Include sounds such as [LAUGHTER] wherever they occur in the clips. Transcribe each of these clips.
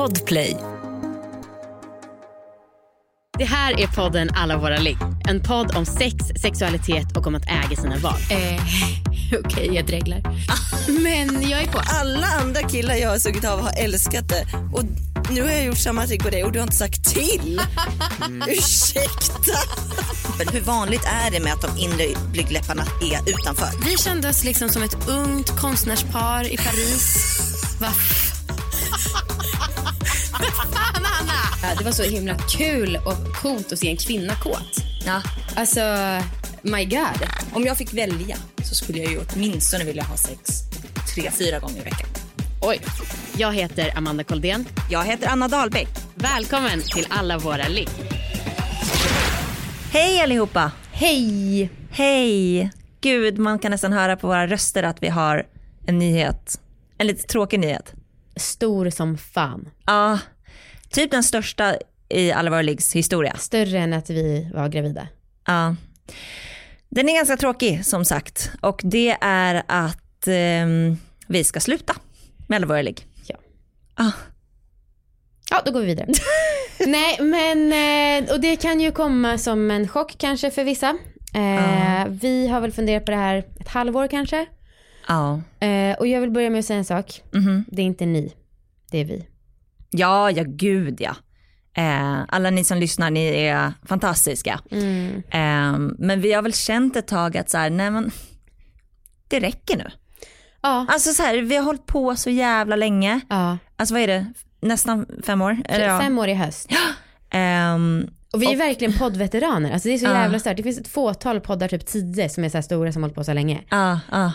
Podplay. Det här är podden Alla våra ligg. En podd om sex, sexualitet och om att äga sina val. Eh, [LAUGHS] Okej, jag dreglar. [LAUGHS] Men jag är på. Alla andra killar jag har sugit av har älskat det. Och nu har jag gjort samma trick på dig och du har inte sagt till. [LAUGHS] Ursäkta. Men hur vanligt är det med att de inre blygdläpparna är utanför? Vi kände oss liksom som ett ungt konstnärspar i Paris. Va? Fan, Anna! Det var så himla kul och coolt att se en kvinna kåt. Ja. Alltså, my god. Om jag fick välja så skulle jag ju åtminstone vilja ha sex tre, fyra gånger i veckan. Oj. Jag heter Amanda Koldén. Jag heter Anna Dahlbäck. Välkommen till Alla våra ligg. Hej allihopa! Hej! Hej! Gud, man kan nästan höra på våra röster att vi har en nyhet. En lite tråkig nyhet. Stor som fan. Ja, typ den största i alla våra liggs historia. Större än att vi var gravida. Ja. Den är ganska tråkig som sagt och det är att ehm, vi ska sluta med alla våra ligg. Ja. Ah. Ja, då går vi vidare. [LAUGHS] Nej, men eh, och det kan ju komma som en chock kanske för vissa. Eh, Vi har väl funderat på det här ett halvår kanske. Ja. Eh, och jag vill börja med att säga en sak. Mhm. Det är inte ni, det är vi. Ja, ja gud ja. Eh, alla ni som lyssnar, ni är fantastiska. Eh, men vi har väl känt ett tag att så här, nej men det räcker nu. Ja. Alltså så här, vi har hållit på så jävla länge. ja. Alltså vad är det, nästan fem år? Eller, ja. Fem år i höst. Ehm, Och vi är verkligen poddveteraner. Alltså det är så Ja. jävla stört. Det finns ett fåtal poddar, typ tio, som är så här stora som har hållit på så länge. ja, ja.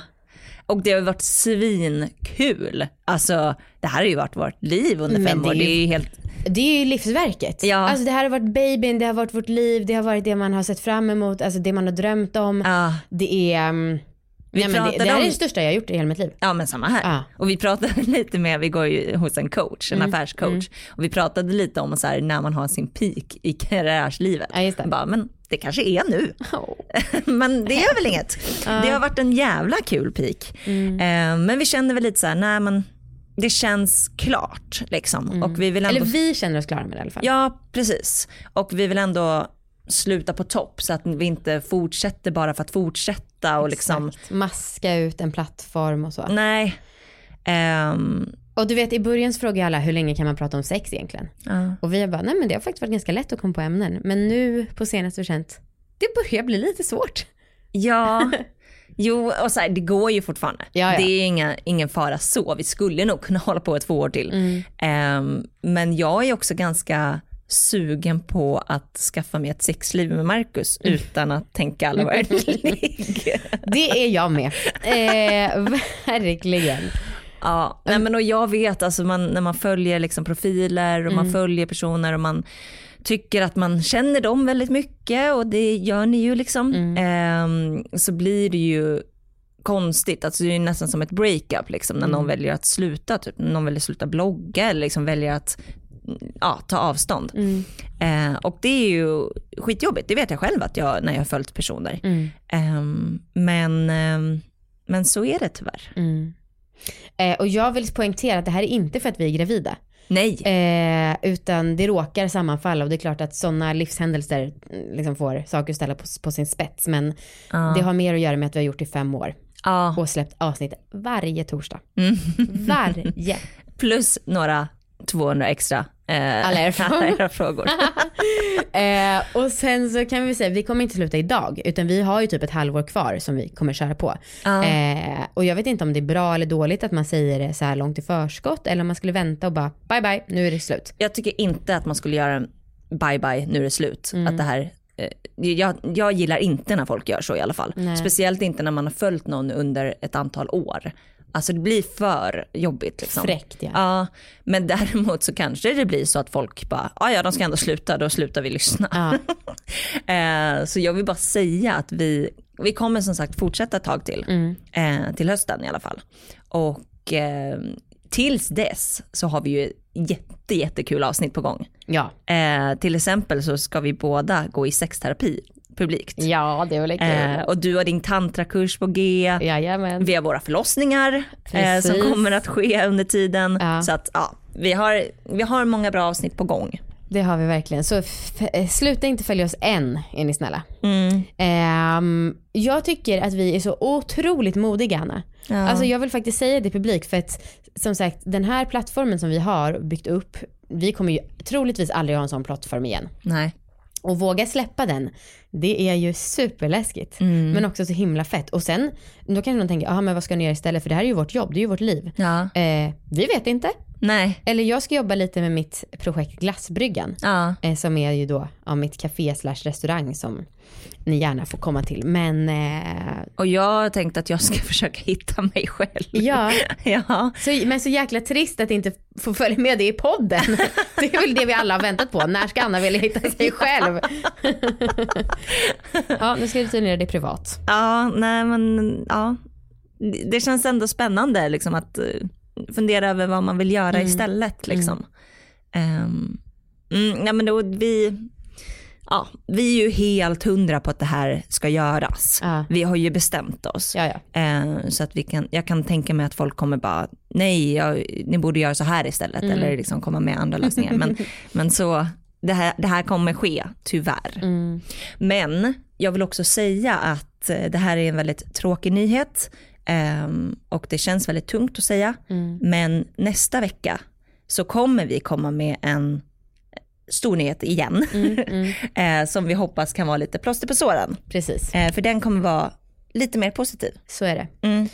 Och det har varit svinkul. Alltså det här har ju varit vårt liv under Men fem det är år. ju- Det är ju helt, Det är ju livsverket. Ja. Alltså det här har varit babyn, det har varit vårt liv, det har varit det man har sett fram emot, alltså det man har drömt om. ja. Det är, Vi nej, det, det här är om- det största jag har gjort i hela mitt liv. Ja men samma här. Ja. Och vi pratade [LAUGHS] lite med, vi går ju hos en coach, Mm. en affärscoach. Och vi pratade lite om så här, när man har sin peak i karriärslivet. Ja, just det. Bara, men det kanske är nu. [LAUGHS] men det gör väl inget. Det har varit en jävla kul peak. Mm. Eh, men vi kände väl lite så här, nej men det känns klart liksom. Och vi vill ändå... Mm. Eller vi känner oss klara med det i alla fall. Ja precis. Och vi vill ändå sluta på topp så att vi inte fortsätter bara för att fortsätta och liksom. Maska ut en plattform och så. nej. Ehm, Och du vet i början så frågade alla hur länge kan man prata om sex egentligen? ja. Och vi bara, nej men det har faktiskt varit ganska lätt att komma på ämnen. Men nu på senaste har vi känt, det börjar bli lite svårt. Ja, [LAUGHS] jo och så här, det går ju fortfarande. Ja, ja. Det är inga, ingen fara så. Vi skulle nog kunna [LAUGHS] hålla på två år till. Mm. Ehm, men jag är också ganska sugen på att skaffa mig ett sexliv med Marcus Mm. utan att tänka ligg. [LAUGHS] Det är jag med. Eh, verkligen. Ja, nej men och jag vet alltså man, när man följer liksom profiler och man följer personer och man tycker att man känner dem väldigt mycket och det gör ni ju liksom. Ehm, så blir det ju konstigt, alltså det är nästan som ett breakup liksom när någon väljer att sluta, typ när någon väljer att sluta blogga eller liksom väljer att ja, ta avstånd. Eh, och det är ju skitjobbigt, det vet jag själv att jag, när jag har följt personer. Ehm, men, ehm, men så är det tyvärr. Eh, och jag vill poängtera att det här är inte för att vi är gravida. Nej. Eh, utan det råkar sammanfalla och det är klart att sådana livshändelser mm, liksom får saker att ställa på, på sin spets. Men det har mer att göra med att vi har gjort det i fem år Ja. och släppt avsnitt varje torsdag. Mm. Varje. [LAUGHS] Plus några 200 extra eh, Alla era frågor. [LAUGHS] alla era frågor. [LAUGHS] Eh, och sen så kan vi säga, vi kommer inte sluta idag, utan vi har ju typ ett halvår kvar som vi kommer köra på. Eh, och jag vet inte om det är bra eller dåligt att man säger det så här långt i förskott, eller om man skulle vänta och bara bye bye, nu är det slut. Jag tycker inte att man skulle göra en bye bye, nu är det slut. Mm. Att det här, eh, jag, jag gillar inte när folk gör så i alla fall. Nej. Speciellt inte när man har följt någon under ett antal år. Alltså det blir för jobbigt. Liksom. Fräckt ja. Ja, men däremot så kanske det blir så att folk bara, "Ah, ja de ska ändå sluta, då slutar vi lyssna. Ja. [LAUGHS] Eh, så jag vill bara säga att vi, vi kommer som sagt fortsätta ett tag till. Mm. Eh, till hösten i alla fall. Och eh, tills dess så har vi ju jätte, jättekul avsnitt på gång. Ja. Till exempel så ska vi båda gå i sexterapi publikt. Ja, det var lite Eh, och du har din tantrakurs på G. Jajamän. Vi har våra förlossningar eh, som kommer att ske under tiden. Ja. Så att ja, vi har, vi har många bra avsnitt på gång. Det har vi verkligen. Så eh, sluta inte följa oss än, är ni snälla. Mm. Ehm, jag tycker att vi är så otroligt modiga Anna. Ja. Alltså jag vill faktiskt säga det publik för att som sagt den här plattformen som vi har byggt upp, vi kommer ju troligtvis aldrig ha en sån plattform igen. Nej. Och våga släppa den, det är ju superläskigt. Mm. Men också så himla fett. Och sen, då kanske någon tänker, ja men vad ska ni göra istället? För det här är ju vårt jobb, det är ju vårt liv. Ja. Eh, vi vet inte. Nej. Eller jag ska jobba lite med mitt projekt Glassbryggan. Ja. Eh, som är ju då ja, mitt café slash restaurang som ni gärna får komma till. Men eh, Och jag har tänkt att jag ska [LAUGHS] försöka hitta mig själv. ja, [LAUGHS] Ja. så, men så jäkla trist att inte få följa med det i podden. [LAUGHS] Det är väl det vi alla har väntat på. När ska Anna vilja hitta sig själv? Ja, nu ska du tydligen göra det privat. Ja, nej men ja. Det- känns ändå spännande liksom att eh, fundera över vad man vill göra istället liksom. Ehm, mm, nej men då, vi, ja, vi är ju helt hundra på att det här ska göras. Ja. Vi har ju bestämt oss. Ja, ja. Eh, så att vi kan, jag kan tänka mig att folk kommer bara, nej, jag, ni borde göra så här istället eller liksom komma med andra lösningar. Men, [LAUGHS] men så, det här, det här kommer ske, tyvärr. Mm. Men jag vill också säga att eh, det här är en väldigt tråkig nyhet ehm, och det känns väldigt tungt att säga. Mm. Men nästa vecka så kommer vi komma med en stor nyhet igen Mm, [LAUGHS] eh, som vi hoppas kan vara lite plåster på såren. Precis, Eh, för den kommer vara lite mer positiv. så är det. Mm.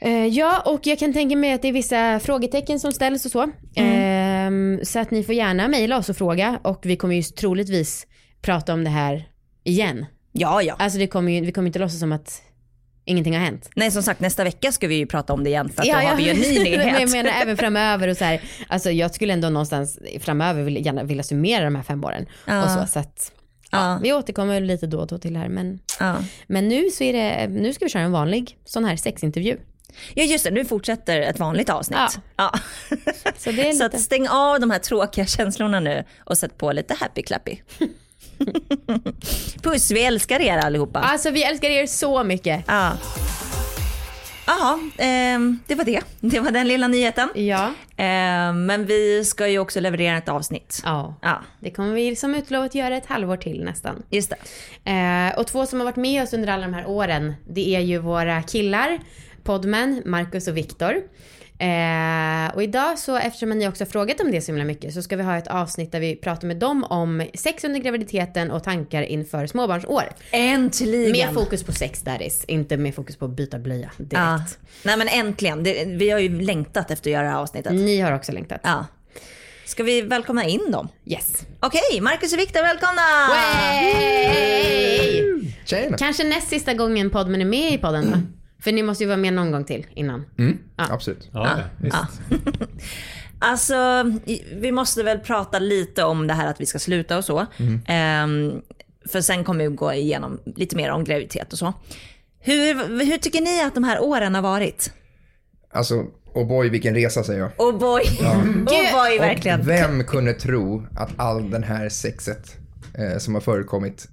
Eh, ja, och jag kan tänka mig att det är vissa frågetecken som ställs och så. Ehm, så att ni får gärna mejla oss och fråga och vi kommer ju troligtvis prata om det här igen. Ja, ja. Alltså det kommer ju, vi kommer inte låtsas som att ingenting har hänt. Nej som sagt nästa vecka ska vi ju prata om det igen för att då har vi ju en ny [LAUGHS] Men jag nyhet. menar även framöver och så här, alltså jag skulle ändå någonstans framöver vilja, gärna vilja summera de här fem åren. Ja. Och så, så att Ja. vi återkommer lite då och då till det här. Men, Ja. men nu så är det, nu ska vi köra en vanlig sån här sexintervju. ja just det, nu fortsätter ett vanligt avsnitt. Ja. Ja. Så [LAUGHS] Så lite, att stäng av de här tråkiga känslorna nu och sätt på lite happy clappy. [LAUGHS] [LAUGHS] Puss, vi älskar er allihopa. alltså vi älskar er så mycket. Ja. Jaha, ehm, det var det. Det var den lilla nyheten. Ja. Ehm, men vi ska ju också leverera ett avsnitt. Ja. Ja, Det kommer vi som utlovat göra ett halvår till nästan. just det. Eh, och två som har varit med oss under alla de här åren, det är ju våra killar, Podmen, Marcus och Viktor. Eh, och idag så, eftersom ni också har frågat om det så himla mycket, så ska vi ha ett avsnitt där vi pratar med dem om sex under graviditeten och tankar inför småbarnsår. Äntligen. Med fokus på sex daddies, inte med fokus på att byta blöja direkt. Ja. Nej men äntligen. Det, vi har ju längtat efter att göra det här avsnittet. Ni har också längtat. Ja. Ska vi välkomna in dem? Yes. Okej, Marcus och Viktor välkomna! Hey! Tjena. Kanske näst sista gången Podmen är med i podden då? För ni måste ju vara med någon gång till innan. Mm, Absolut. Ja, visst. [LAUGHS] Alltså, i- vi måste väl prata lite om det här att vi ska sluta och så. Ehm, för sen kommer vi gå igenom lite mer om graviditet och så. Hur, hur tycker ni att de här åren har varit? Alltså, och boy vilken resa säger jag. Oh boy, [LAUGHS] oh boy verkligen. Och vem kunde tro att all den här sexet eh, som har förekommit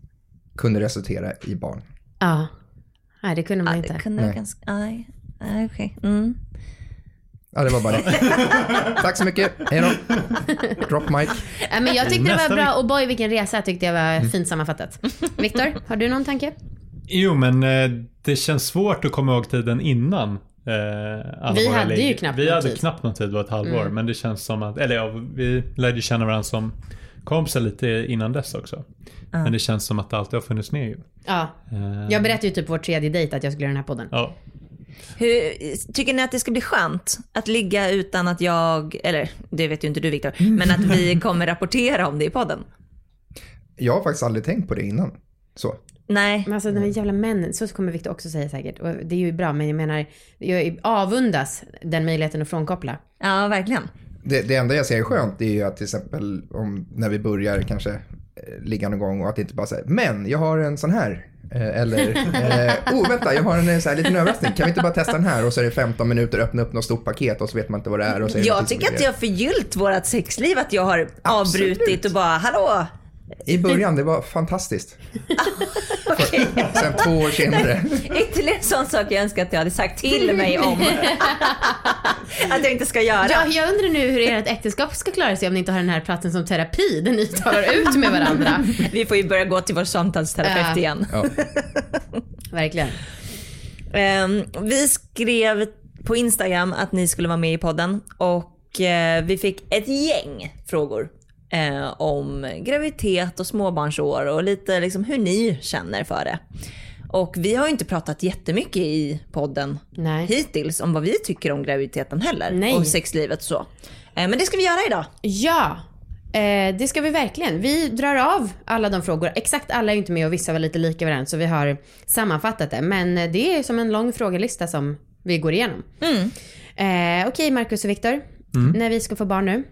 kunde resultera i barn? Ja. Nej det kunde man Det inte. kunde Nej. ganska, nej, okej. Mm. Ja, det var bara det. [LAUGHS] Tack så mycket. Hej då. Drop mic. Ja, men jag tyckte det var bra och boy vilken resa tyckte jag var fint sammanfattat. Viktor, har du någon tanke? Jo, men eh, det känns svårt att komma ihåg tiden innan. Eh, alla Vi hade ju knappt Vi hade tid. knappt någon tid, det var ett halvår. Men det känns som att, eller ja, vi lärde känna varandra som kompisar lite innan dess också. Men det känns som att det alltid har funnits med ju. Ja. Eh, Jag berättade ju typ på vår tredje dejt att jag skulle göra den här podden. Ja. Hur, tycker ni att det ska bli skönt att ligga utan att jag, eller det vet ju inte du Viktor, men att vi [LAUGHS] kommer rapportera om det i podden? Jag har faktiskt aldrig tänkt på det innan. Så. Nej. Men alltså de här jävla männen, så kommer Viktor också säga säkert. Och det är ju bra men jag menar, jag avundas den möjligheten att frånkoppla. Ja, verkligen. Det, det enda jag ser är skönt är ju att till exempel om när vi börjar kanske eh, ligga någon gång och att det inte bara säger men jag har en sån här. Eh, eller, eh, oh vänta jag har en eh, så här liten överraskning. Kan vi inte bara testa den här? Och så är det 15 minuter, öppna upp något stort paket och så vet man inte vad det är. Och så är det Jag tycker att jag har förgyllt vårt sexliv, att jag har Absolut. avbrutit och bara hallå. I början, det var fantastiskt. [LAUGHS] För, Sen två år senare. [LAUGHS] Ytterligare en sån sak jag önskar att jag hade sagt till mig om. [LAUGHS] att jag inte ska göra. Ja, jag undrar nu hur ert äktenskap ska klara sig om ni inte har den här platsen som terapi där ni talar ut med varandra. Vi får ju börja gå till vår samtalsterapeut Ja. igen. Ja. Verkligen. Ehm, vi skrev på Instagram att ni skulle vara med i podden och eh, vi fick ett gäng frågor eh, om graviditet och småbarnsår och lite liksom hur ni känner för det. Och vi har ju inte pratat jättemycket i podden Nej. hittills om vad vi tycker om graviditeten heller Nej. och sexlivet och så. Eh, men det ska vi göra idag. Ja, eh, det ska vi verkligen. Vi drar av alla de frågor. Exakt alla är ju inte med och vissa var lite lika varandra så vi har sammanfattat det. Men eh, det är som en lång frågelista som vi går igenom. Eh, Okej Marcus och Viktor, när vi ska få barn nu.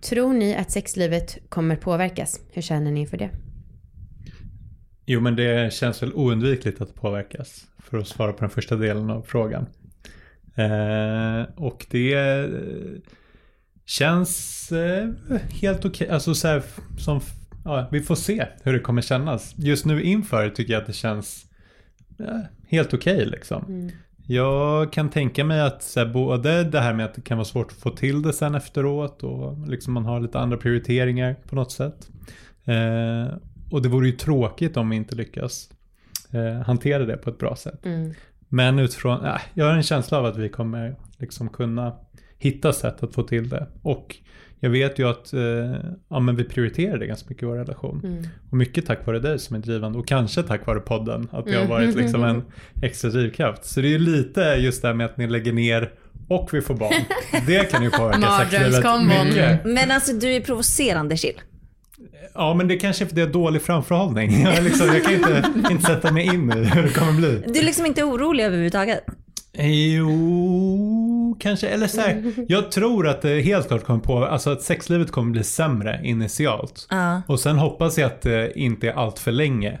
Tror ni att sexlivet kommer påverkas? Hur känner ni för det? Jo, men det känns väl oundvikligt att påverkas. För att svara på den första delen av frågan. Eh, och det eh, känns eh, helt okej. Alltså så här, som, ja, vi får se hur det kommer kännas. Just nu inför tycker jag att det känns eh, helt okej liksom. Jag kan tänka mig att så här, både det här med att det kan vara svårt att få till det sen efteråt och liksom man har lite andra prioriteringar på något sätt. Eh, och det vore ju tråkigt om vi inte lyckas eh, hantera det på ett bra sätt. Men utifrån, äh, jag har en känsla av att vi kommer liksom kunna hitta sätt att få till det. Och jag vet ju att eh, ja, men vi prioriterar det ganska mycket i vår relation. Och mycket tack vare dig som är drivande och kanske tack vare podden. Att det har varit liksom en [LAUGHS] extra drivkraft. Så det är ju lite just det här med att ni lägger ner och vi får barn. Det kan ju påverka [LAUGHS] sexlivet mycket. Men alltså du är provocerande chill. Ja men det kanske är för det är dålig framförhållning. [LAUGHS] Jag, liksom, jag kan inte, inte sätta mig in i hur det kommer bli. Du är liksom inte orolig överhuvudtaget. Jo, kanske. Eller så här, [LAUGHS] jag tror att det helt klart kommer på, alltså att sexlivet kommer bli sämre initialt. Ja. Och sen hoppas jag att det inte är allt för länge.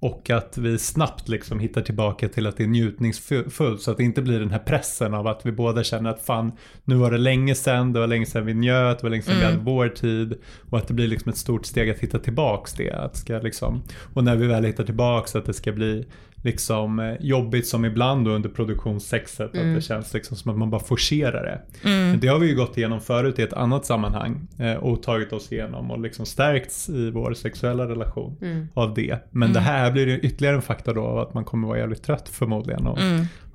Och att vi snabbt liksom hittar tillbaka till att det är njutningsfullt. Så att det inte blir den här pressen av att vi båda känner att fan, nu var det länge sedan, det var länge sedan vi njöt, det var länge sedan vi hade vår tid. Och att det blir liksom ett stort steg att hitta tillbaks det. Att ska liksom, och när vi väl hittar tillbaks att det ska bli liksom eh, jobbigt som ibland då under produktionssexet. Att det känns liksom som att man bara forcerar det. Men det har vi ju gått igenom förut i ett annat sammanhang. Eh, och tagit oss igenom och liksom stärkts i vår sexuella relation av det. Men det här blir ju ytterligare en faktor då av att man kommer vara jävligt trött förmodligen. Och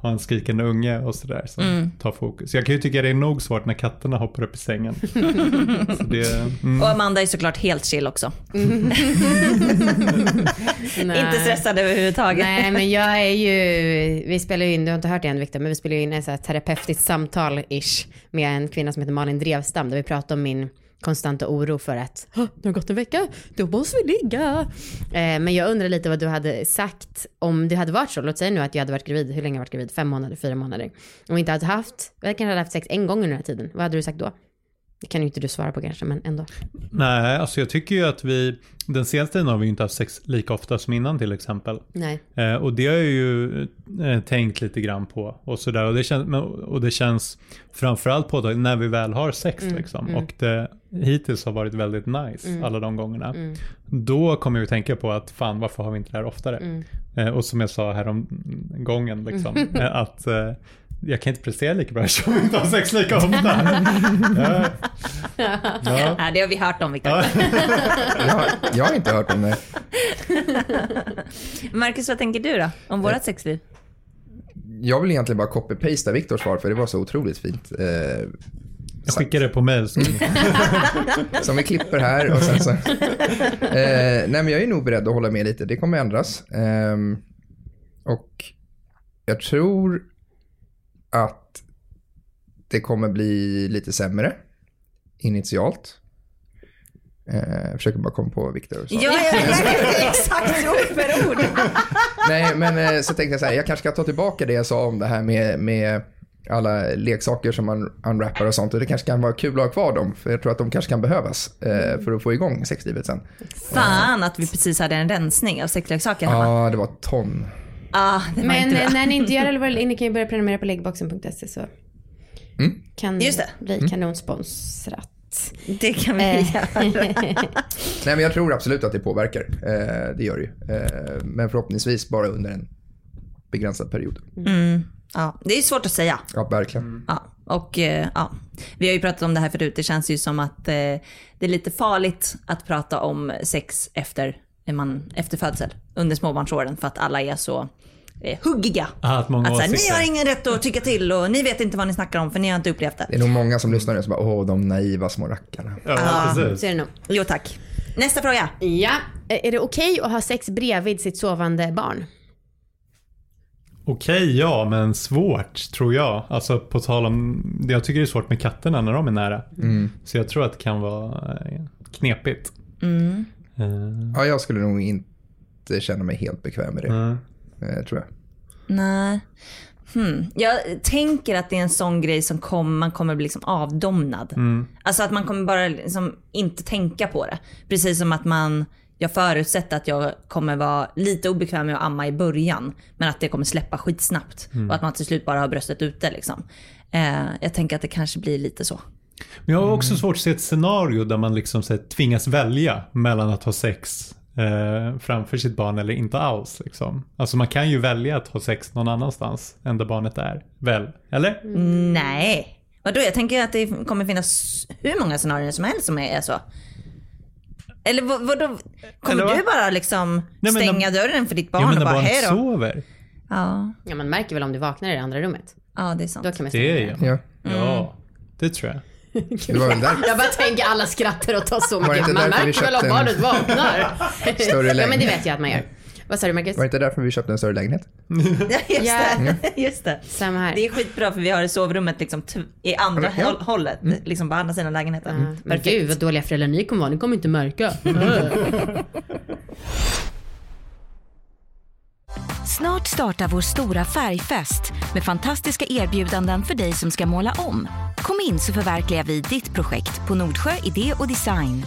ha en skrikande unge och sådär som tar fokus. Jag kan ju tycka det är nog svårt när katterna hoppar upp i sängen. [LAUGHS] Så det, mm. Och Amanda är såklart helt chill också. [LAUGHS] Inte stressad överhuvudtaget. Nej men jag är ju, vi spelar ju in, du har inte hört det än Viktor, men vi spelar ju in ett terapeutiskt samtal-ish med en kvinna som heter Malin Drevstam där vi pratar om min konstanta oro för att det har gått en vecka, då måste vi ligga. Eh, men jag undrar lite vad du hade sagt om det hade varit så. Låt säga nu att jag hade varit gravid, hur länge har jag varit gravid? Fem månader, fyra månader. Och inte hade haft, jag kanske hade haft sex en gång under den här tiden. Vad hade du sagt då? Det kan ju inte du svara på kanske, men ändå. Nej, alltså jag tycker ju att vi, den senaste tiden har vi ju inte haft sex lika ofta som innan till exempel. Nej. Eh, och det har jag ju eh, tänkt lite grann på och sådär. Och det och det känns framförallt på det när vi väl har sex liksom. Och det hittills har varit väldigt nice alla de gångerna. Då kommer jag ju tänka på att fan varför har vi inte det här oftare? Eh, och som jag sa här om gången liksom. [LAUGHS] eh, att eh, jag kan inte prestera lika bra [LAUGHS] eftersom vi inte har sex lika ofta. [LAUGHS] ja. Ja. Nej, det har vi hört om Viktor. Ja. Jag, har- jag har inte hört om det. [LAUGHS] Marcus, vad tänker du då om vårat sexliv? Jag vill egentligen bara copy-pasta Viktors svar för det var så otroligt fint. Eh, Jag skickar det på mail. som vi klipper här och sen så. Eh, nej men jag är nog beredd att hålla med lite. Det kommer ändras. Ehm, och jag tror att det kommer bli lite sämre initialt. Eh, jag försöker bara komma på Viktor. Ja, ja, exakt ord för ord. Nej, men eh, så tänkte jag så här, jag kanske ska ta tillbaka det jag sa om det här med, med alla leksaker som man unwrappar och sånt. Och det kanske kan vara kul att ha kvar dem, för jag tror att de kanske kan behövas eh, för att få igång sexlivet sen. Fan att vi precis hade en rensning av sexleksaker hemma. Ja, det var ton. Ah, Men inte eh, när ni inte gör [LAUGHS] det, ni kan ju börja prenumerera på läggboxen.se så kan Just det. bli kanonsponsrat. lätt. Det kan vi Eh. göra. [LAUGHS] Nej, men jag tror absolut att det påverkar. Eh, det gör det ju. Eh, men förhoppningsvis bara under en begränsad period. Mm. Ja, det är svårt att säga. Ja, verkligen. Ja, och eh, ja, vi har ju pratat om det här förut. Det känns ju som att eh, det är lite farligt att prata om sex efter, man, efter födsel, under småbarnsåren, för att alla är så eh, huggiga. Ah, att många Att såhär, ni har ingen rätt att tycka till och ni vet inte vad ni snackar om för ni har inte upplevt Det det. är nog många som lyssnar nu som bara, åh, de naiva små rackarna. Ja, precis. Så är det nog. Jo tack. Nästa fråga. Ja. Är det okej att ha sex bredvid sitt sovande barn? Okej, ja, men svårt tror jag. Alltså på tal om, jag tycker det är svårt med katterna när de är nära. Så jag tror att det kan vara eh, knepigt. Eh, Ja, jag skulle nog inte känna mig helt bekväm med det, mm. eh, tror jag. Nej. Hmm. Jag tänker att det är en sån grej som kom, man kommer bli liksom avdomnad. Alltså att man kommer bara liksom inte tänka på det. Precis som att man, jag förutsätter att jag kommer vara lite obekväm med att amma i början. Men att det kommer släppa skitsnabbt. Och att man till slut bara har bröstet ute liksom. Eh, jag tänker att det kanske blir lite så. Men jag har också svårt att se ett scenario där man liksom så här, tvingas välja mellan att ha sex eh, framför sitt barn eller inte alls. Liksom. Alltså man kan ju välja att ha sex någon annanstans än där barnet är. Väl? Eller? Nej. Vadå? Jag tänker att det kommer finnas hur många scenarier som helst som är så. Eller vad, vadå? Kommer Eller vad? du bara liksom men stänga när- dörren för ditt barn Ja, men och bara hej då? sover. Ja, Ja, man märker väl om du vaknar i det andra rummet. ja, det är sant. Då kan man Det är. Ja. Ja, det tror jag. Det var väl där. Jag bara tänker alla skrattar och tar så mycket. Man märker väl om barnet vaknar. Större ja men det vet jag att man gör. Vad sa du Marcus? Var det inte därför vi köpte en större lägenhet? Ja, just Ja. det. Just det. Samma här. Det är skitbra för vi har sovrummet liksom i andra Ja. håll- hållet, liksom på andra sidan lägenheten. Ja, Men gud vad dåliga föräldrar ni kommer vara. Ni kommer inte märka. [LAUGHS] Snart startar vår stora färgfest med fantastiska erbjudanden för dig som ska måla om. Kom in så förverkligar vi ditt projekt på Nordsjö Idé och Design.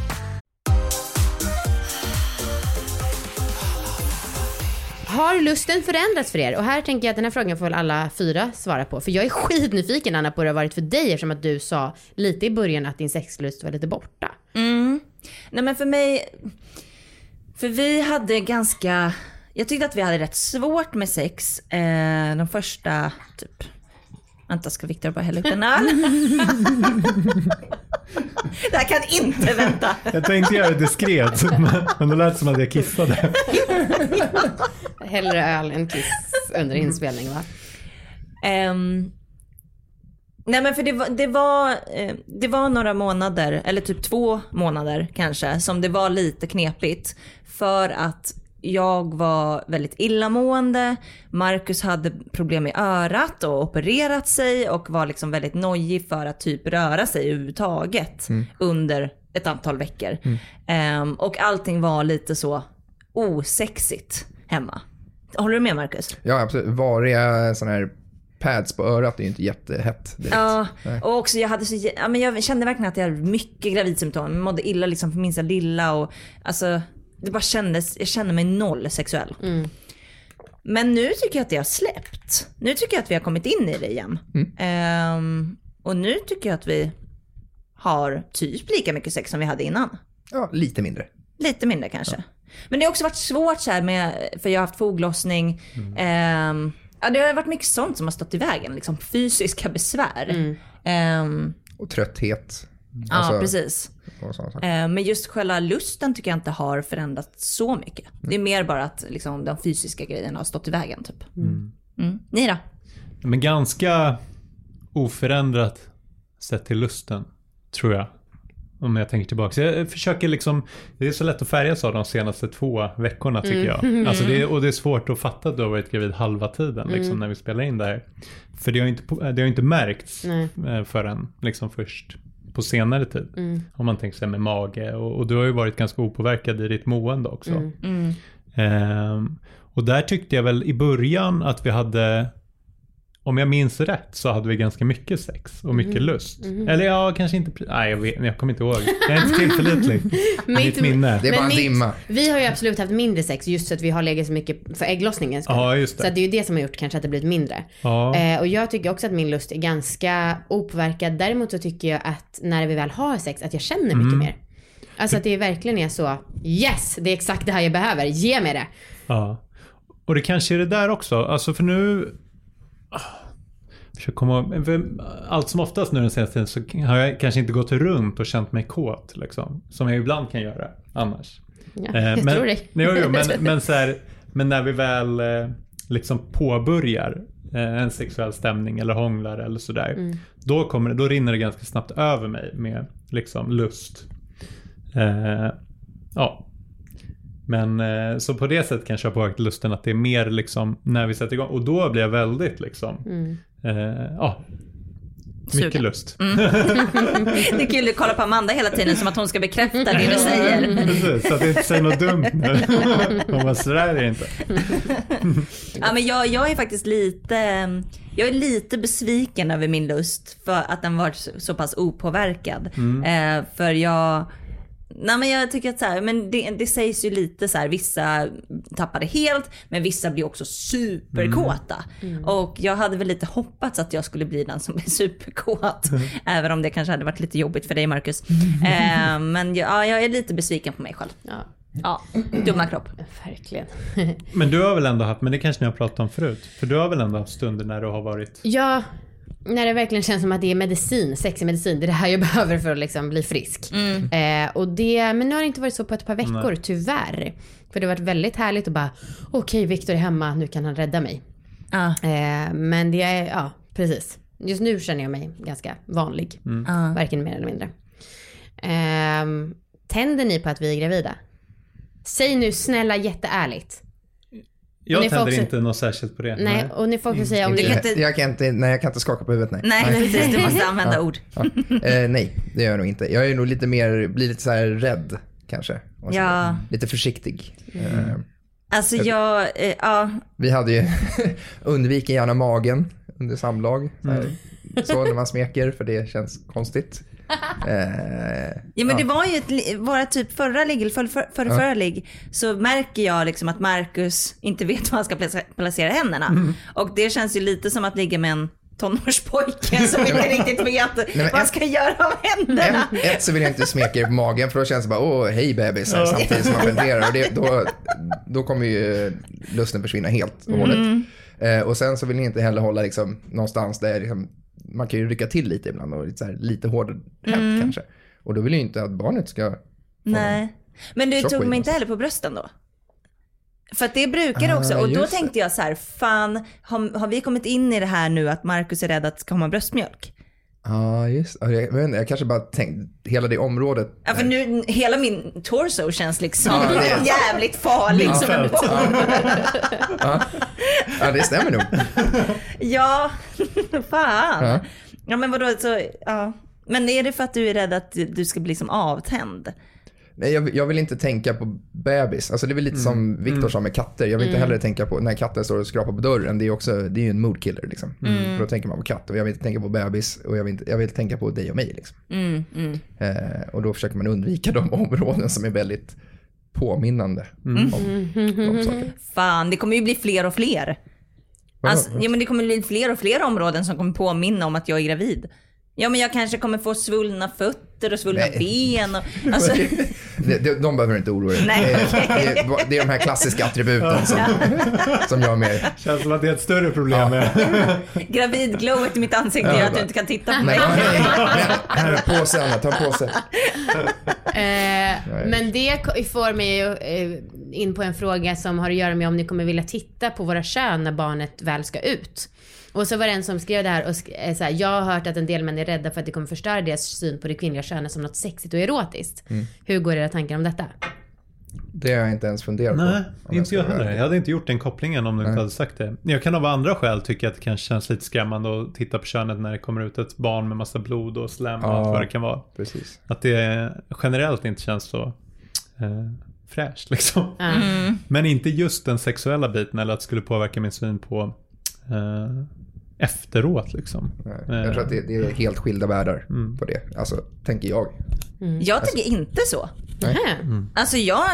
Har lusten förändrats för er? Och här tänker jag att den här frågan får väl alla fyra svara på. För jag är skitnyfiken Anna på hur det har varit för dig eftersom att du sa lite i början att din sexlust var lite borta. Mm. Nej men för mig, för vi hade ganska, jag tyckte att vi hade rätt svårt med sex eh, de första typ Vänta, ska Viktor bara hälla upp en öl? [LAUGHS] det här kan inte vänta. Jag tänkte göra det diskret, men, det lät som att jag kissade. Hellre öl än kiss under inspelning va? Ehm, nej men för det var, det, var, eh, det var några månader, eller typ två månader kanske, som det var lite knepigt. För att jag var väldigt illamående, Marcus hade problem med örat och opererat sig och var liksom väldigt nojig för att typ röra sig överhuvudtaget under ett antal veckor. Ehm, och allting var lite så osexigt hemma. Håller du med Marcus? Ja, absolut. Variga sådana här pads på örat är ju inte jättehett direkt. Ja, och också jag hade så, ja, men jag kände verkligen att jag hade mycket gravidsymptom. Jag mådde illa liksom för minsta lilla och alltså det bara kändes, jag kände mig noll sexuell. Men nu tycker jag att det har släppt. Nu tycker jag att vi har kommit in i det igen. Ehm, och nu tycker jag att vi har typ lika mycket sex som vi hade innan. Ja, lite mindre. Lite mindre kanske. Men det har också varit svårt så här med, för jag har haft foglossning. Ehm, ja, det har varit mycket sånt som har stått i vägen, liksom fysiska besvär. Ehm, Och trötthet. Ja, Alltså, precis. Sådana saker. Ehm, men just själva lusten tycker jag inte har förändrats så mycket. Det är mer bara att liksom, de fysiska grejerna har stått i vägen typ. Mm. Ni då? Men ganska oförändrat sett till lusten, tror jag. Om jag tänker tillbaka. Så jag försöker liksom, det är så lätt att färgas av de senaste två veckorna tycker jag. [LAUGHS] Alltså det, är- och det är svårt att fatta att du har varit gravid halva tiden liksom, när vi spelar in det här. För det har inte, på- det har inte märkts Nej. eh, förrän liksom först på senare tid. Om man tänker sig med mage. Och, och du har ju varit ganska opåverkad i ditt mående också. Ehm, och där tyckte jag väl i början att vi hade om jag minns rätt så hade vi ganska mycket sex och mycket lust. Eller ja, kanske inte. Nej, jag, vet, jag kommer inte ihåg. Jag är inte tillförlitlig. [LAUGHS] Mitt minne. Det är bara en dimma. Vi har ju absolut haft mindre sex just så att vi har legat så mycket för ägglossningens skull. Ja, just det. Så att det är ju det som har gjort kanske att det blivit mindre. Ja. Eh, och jag tycker också att min lust är ganska opåverkad. Däremot så tycker jag att när vi väl har sex att jag känner mycket Mm. mer. Alltså att det verkligen är så, yes, det är exakt det här jag behöver, ge mig det. Ja. Och det kanske är det där också. Alltså för nu... Försöker komma Allt som oftast nu den senaste tiden så har jag kanske inte gått runt och känt mig kåt. Liksom, som jag ibland kan göra annars. Ja, Eh, jag men, tror dig. [LAUGHS] Jo, jo, men, [LAUGHS] men, så här, men när vi väl eh, liksom påbörjar eh, en sexuell stämning eller hånglar eller sådär. Mm. Då, kommer, det- då rinner det ganska snabbt över mig med liksom lust. Eh, ja. Men så Mm. på det sättet kanske jag har påverkat lusten att det är mer liksom när vi sätter igång. Och då blir jag väldigt liksom Eh, ja, mycket Sugen. lust. Det är kul att kolla på Amanda hela tiden som att hon ska bekräfta det du säger. Precis, så att jag inte säger något dumt nu. Hon bara, sådär är det inte. Ja, men jag, jag är faktiskt lite, jag är lite besviken över min lust för att den var så, så pass opåverkad. Eh, för jag, nej men jag tycker att så här, men det, det sägs ju lite så här, vissa tappar det helt, men vissa blir också superkåta. Och jag hade väl lite hoppats att jag skulle bli den som är superkåt. [LAUGHS] Även om det kanske hade varit lite jobbigt för dig Marcus. Eh, men jag, ja, jag är lite besviken på mig själv. Ja, Ja, dumma kropp. verkligen. Men du har väl ändå haft, men det kanske ni har pratat om förut. För du har väl ändå haft stunder när du har varit... Ja, när det verkligen känns som att det är medicin, sexig medicin. Det är det här jag [LAUGHS] behöver för att liksom bli frisk. Eh, och det, men nu har det inte varit så på ett par veckor, tyvärr. För det har varit väldigt härligt att bara, okej Viktor är hemma, nu kan han rädda mig. Ja. Eh, men det är, ja precis. Just nu känner jag mig ganska vanlig. Ja. Varken mer eller mindre. Eh, tänder ni på att vi är gravida? Säg nu snälla jätteärligt. Jag ni får tänder också- inte något särskilt på det. Nej, och ni får också säga om kan inte- jag, kan inte, nej, jag kan inte skaka på huvudet, nej. Nej, precis. Du måste [LAUGHS] använda ord. Ja. Eh, nej, det gör jag nog inte. Jag är nog lite mer, blir lite så här rädd kanske. Och så, Ja. Lite försiktig. Eh, Alltså jag, eh, ja, vi hade ju, [LAUGHS] undviker gärna magen under samlag. Så, här, så när man smeker, för det känns konstigt. [LAUGHS] Eh, Ja men det var ju ett, våra typ förra ligg, eller för, för, förra, förra ligg, så märker jag liksom att Marcus inte vet var han ska placera, placera händerna. Och det känns ju lite som att ligga med en tonårspojke som [LAUGHS] inte riktigt vet men vad han ska göra av händerna. Ett, ett så vill jag inte smeka er på magen för då känns det bara åh hej bebis här, samtidigt som man [LAUGHS] funderar och det, då, då kommer ju lusten försvinna helt och hållet. Eh, och sen så vill ni inte heller hålla liksom någonstans där liksom, man kan ju rycka till lite ibland och lite, så här, lite hårdare hänt kanske. Och då vill jag ju inte att barnet ska få Nej. Men du tog mig inte heller på brösten då? För att det brukar det också. Ah, Och då tänkte jag så här, fan, har, har vi kommit in i det här nu att Marcus är rädd att det ska komma bröstmjölk? Ja, just ja, jag, jag, inte, jag kanske bara tänkte, hela det området. Ja, för nu, hela min torso känns liksom Ja, det- jävligt farlig som en bomb. Ja, ja det stämmer nog. Ja, [LAUGHS] fan. Ja. Ja. men vadå, så, ja. Men är det för att du är rädd att du ska bli som avtänd? Nej, jag, jag vill inte tänka på bebis. Alltså det är väl lite som Viktor sa med katter. Jag vill inte heller tänka på när katten står och skrapar på dörren. Det är ju också, det är ju en moodkiller liksom. För då tänker man på katt och jag vill inte tänka på bebis och jag vill, inte, jag vill tänka på dig och mig liksom. Eh, och då försöker man undvika de [LAUGHS] områden som är väldigt påminnande om de sakerna. Fan, det kommer ju bli fler och fler. Alltså, ja, men det kommer bli fler och fler områden som kommer påminna om att jag är gravid. Ja men jag kanske kommer få svullna fötter och svullna Nej. ben. Och, [LAUGHS] alltså, det, det, de behöver inte oroa dig. Nej, det, är- det är de här klassiska attributen som, som jag med. Känns som att det är ett större problem med... [LAUGHS] gravidglowet i mitt ansikte Ja, gör att du inte kan titta på mig. nej, nej. Här är påse Anna, ta en påse. [LAUGHS] Eh, men det får mig eh, in på en fråga som har att göra med om ni kommer vilja titta på våra kön när barnet väl ska ut. Och så var det en som skrev det här och sk- eh, så här, jag har hört att en del män är rädda för att det kommer förstöra deras syn på det kvinnliga könet som något sexigt och erotiskt. Hur går era tankar om detta? Det har jag inte ens funderat på. Nej, inte jag heller. Jag hade inte gjort den kopplingen om du inte hade sagt det. Jag kan av andra skäl tycka att det kanske känns lite skrämmande att titta på könet när det kommer ut ett barn med massa blod och slem och Ja. allt vad det kan vara. Precis. Att det generellt inte känns så eh, fräscht liksom. Ja. Men inte just den sexuella biten eller att det skulle påverka min syn på eh, efteråt liksom. Nej, Jag tror att det, det är helt skilda världar Mm. på det. Alltså, tänker jag. Jag tycker inte så. Nähä. Alltså jag,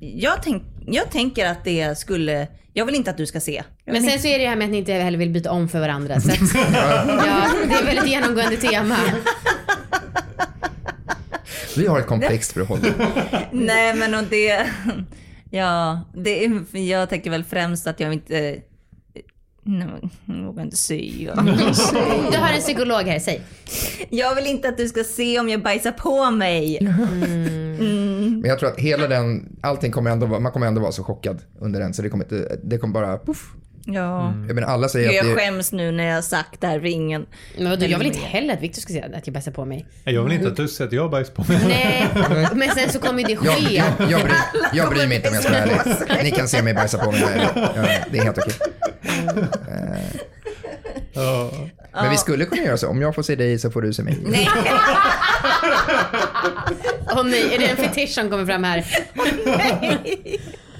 jag, tänk, jag tänker att det skulle, jag vill inte att du ska se. Jag Men sen så är det det här med att ni inte heller vill byta om för varandra. Så att, [LAUGHS] ja, det är väldigt genomgående tema. Vi har ett komplext förhållande. [LAUGHS] Nej men och det, ja, det är, jag tänker väl främst att jag inte, nej, jag vågar inte säga. [LAUGHS] Du [LAUGHS] har en psykolog här, säg. Jag vill inte att du ska se om jag bajsar på mig. Men jag tror att hela den, allting kommer ändå vara, man kommer ändå vara så chockad under den så det kommer inte, det kommer bara puff. Ja. Jag menar alla säger Jag att det, skäms nu när jag har sagt det här ringen. Men vadå, jag vill inte heller att Victor ska säga att jag bajsar på mig. Jag vill inte att du säger att jag bajs på mig. Nej, men sen så kommer ju det jag, ske. jag, jag, bryr, jag bryr mig inte om jag ska vara ärlig. Ni kan se mig bajsa på mig jag Det är helt okej. Ja. Men vi skulle kunna göra så, om jag får se dig så får du se mig. Nej. [LAUGHS] Åh nej, är det en fetisch som kommer fram här?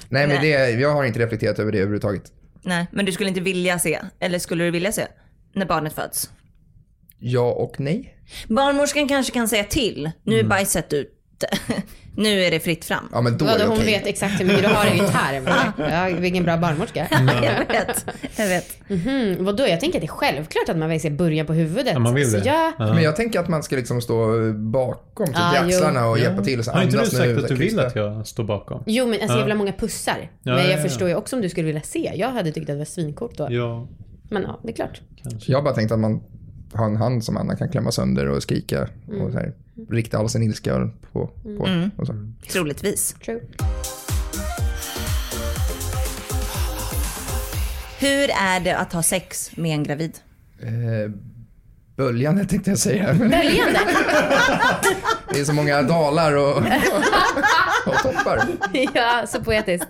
Nej men det, jag har inte reflekterat över det överhuvudtaget. Nej, men du skulle inte vilja se, eller skulle du vilja se, när barnet föds? Ja och nej. Barnmorskan kanske kan säga till, nu är bajset ute. [LAUGHS] nu är det fritt fram. Ja men då är Vadå, hon vet exakt hur mycket du har i din [LAUGHS] tarm. Ja, vilken bra barnmorska. [LAUGHS] jag vet, jag vet. Mm, vadå, jag tänker att det är självklart att man vill se början på huvudet. Ja, man vill Så det. ja. Men jag tänker att man ska liksom stå bakom typ Ah, i jo. axlarna och Ja. hjälpa till och så Har inte du sagt att du vill att jag står bakom? Jo men alltså Ja. jag vill ha många pussar. Ja, men jag ja, ja. förstår ju också om du skulle vilja se. Jag hade tyckt att det var svincoolt då. Ja, Men ja, det är klart. kanske. Jag har bara tänkt att man har en hand som Anna kan klämma sönder och skrika och så här, rikta all sin ilska på. på och så. Troligtvis. True. Hur är det att ha sex med en gravid? Eh, böljande tänkte jag säga. Böljande. [LAUGHS] det är så många dalar och, och toppar. ja, så poetiskt.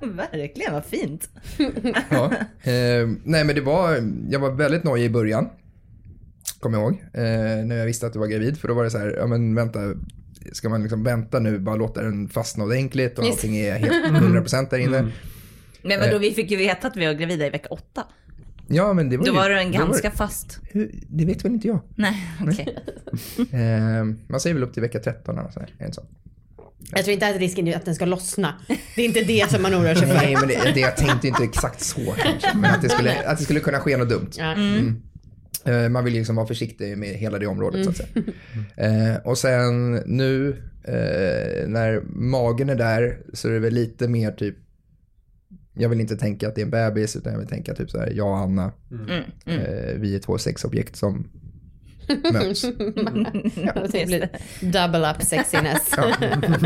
Verkligen, vad fint. Ja. Eh, nej men det var, jag var väldigt nojig i början. Kommer jag ihåg. Eh, när jag visste att du var gravid. För då var det så här, ja men vänta. Ska man liksom vänta nu, bara låta den fastna ordentligt och allting är helt 100% där inne. Men vadå, vi fick ju veta att vi var gravida i vecka åtta. Ja men det var Då ju, var du en var ganska det- fast... Hur- Det vet väl inte jag. Nej, okej. [LAUGHS] Eh, man säger väl upp till vecka 13 eller så här, är det inte så? Jag tror inte att risken är att den ska lossna. Det är inte det som man oroar sig [LAUGHS] för. Nej men det, det, jag tänkte inte exakt så kanske. Men att det skulle, att det skulle kunna ske något dumt. Ja. Eh, Man vill liksom vara försiktig med hela det området så att säga. [LAUGHS] Eh, och sen nu eh, när magen är där så är det väl lite mer typ jag vill inte tänka att det är en bebis utan jag vill tänka typ så här, jag och Anna, eh, vi är två sexobjekt som [LAUGHS] möts. Det blir double up sexiness. [LAUGHS] Ja,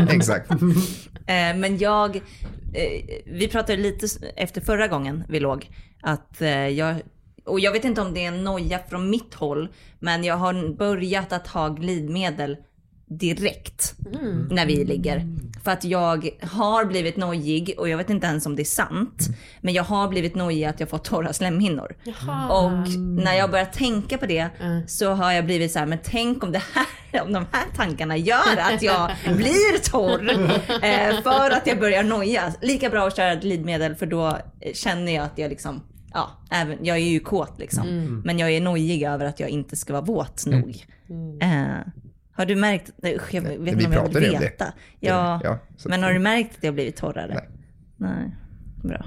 exakt. Eh, Men jag, eh, vi pratade lite efter förra gången vi låg, att eh, jag, och jag vet inte om det är en noja från mitt håll, men jag har börjat att ha glidmedel direkt när vi ligger. För att jag har blivit nojig och jag vet inte ens om det är sant. Men jag har blivit nojig att jag fått torra slemhinnor. Och när jag börjar tänka på det så har jag blivit så här, men tänk om det här, [LAUGHS] om de här tankarna gör att jag blir torr. Eh, för att jag börjar noja. Lika bra att köra glidmedel för då känner jag att jag liksom, ja, även, jag är ju kåt liksom. Men jag är nojig över att jag inte ska vara våt nog. Eh, har du märkt, usch, jag vet inte om jag vill om det. veta. Ja, Ja, så- men har du märkt att jag blivit torrare? Nej. Nej. Bra.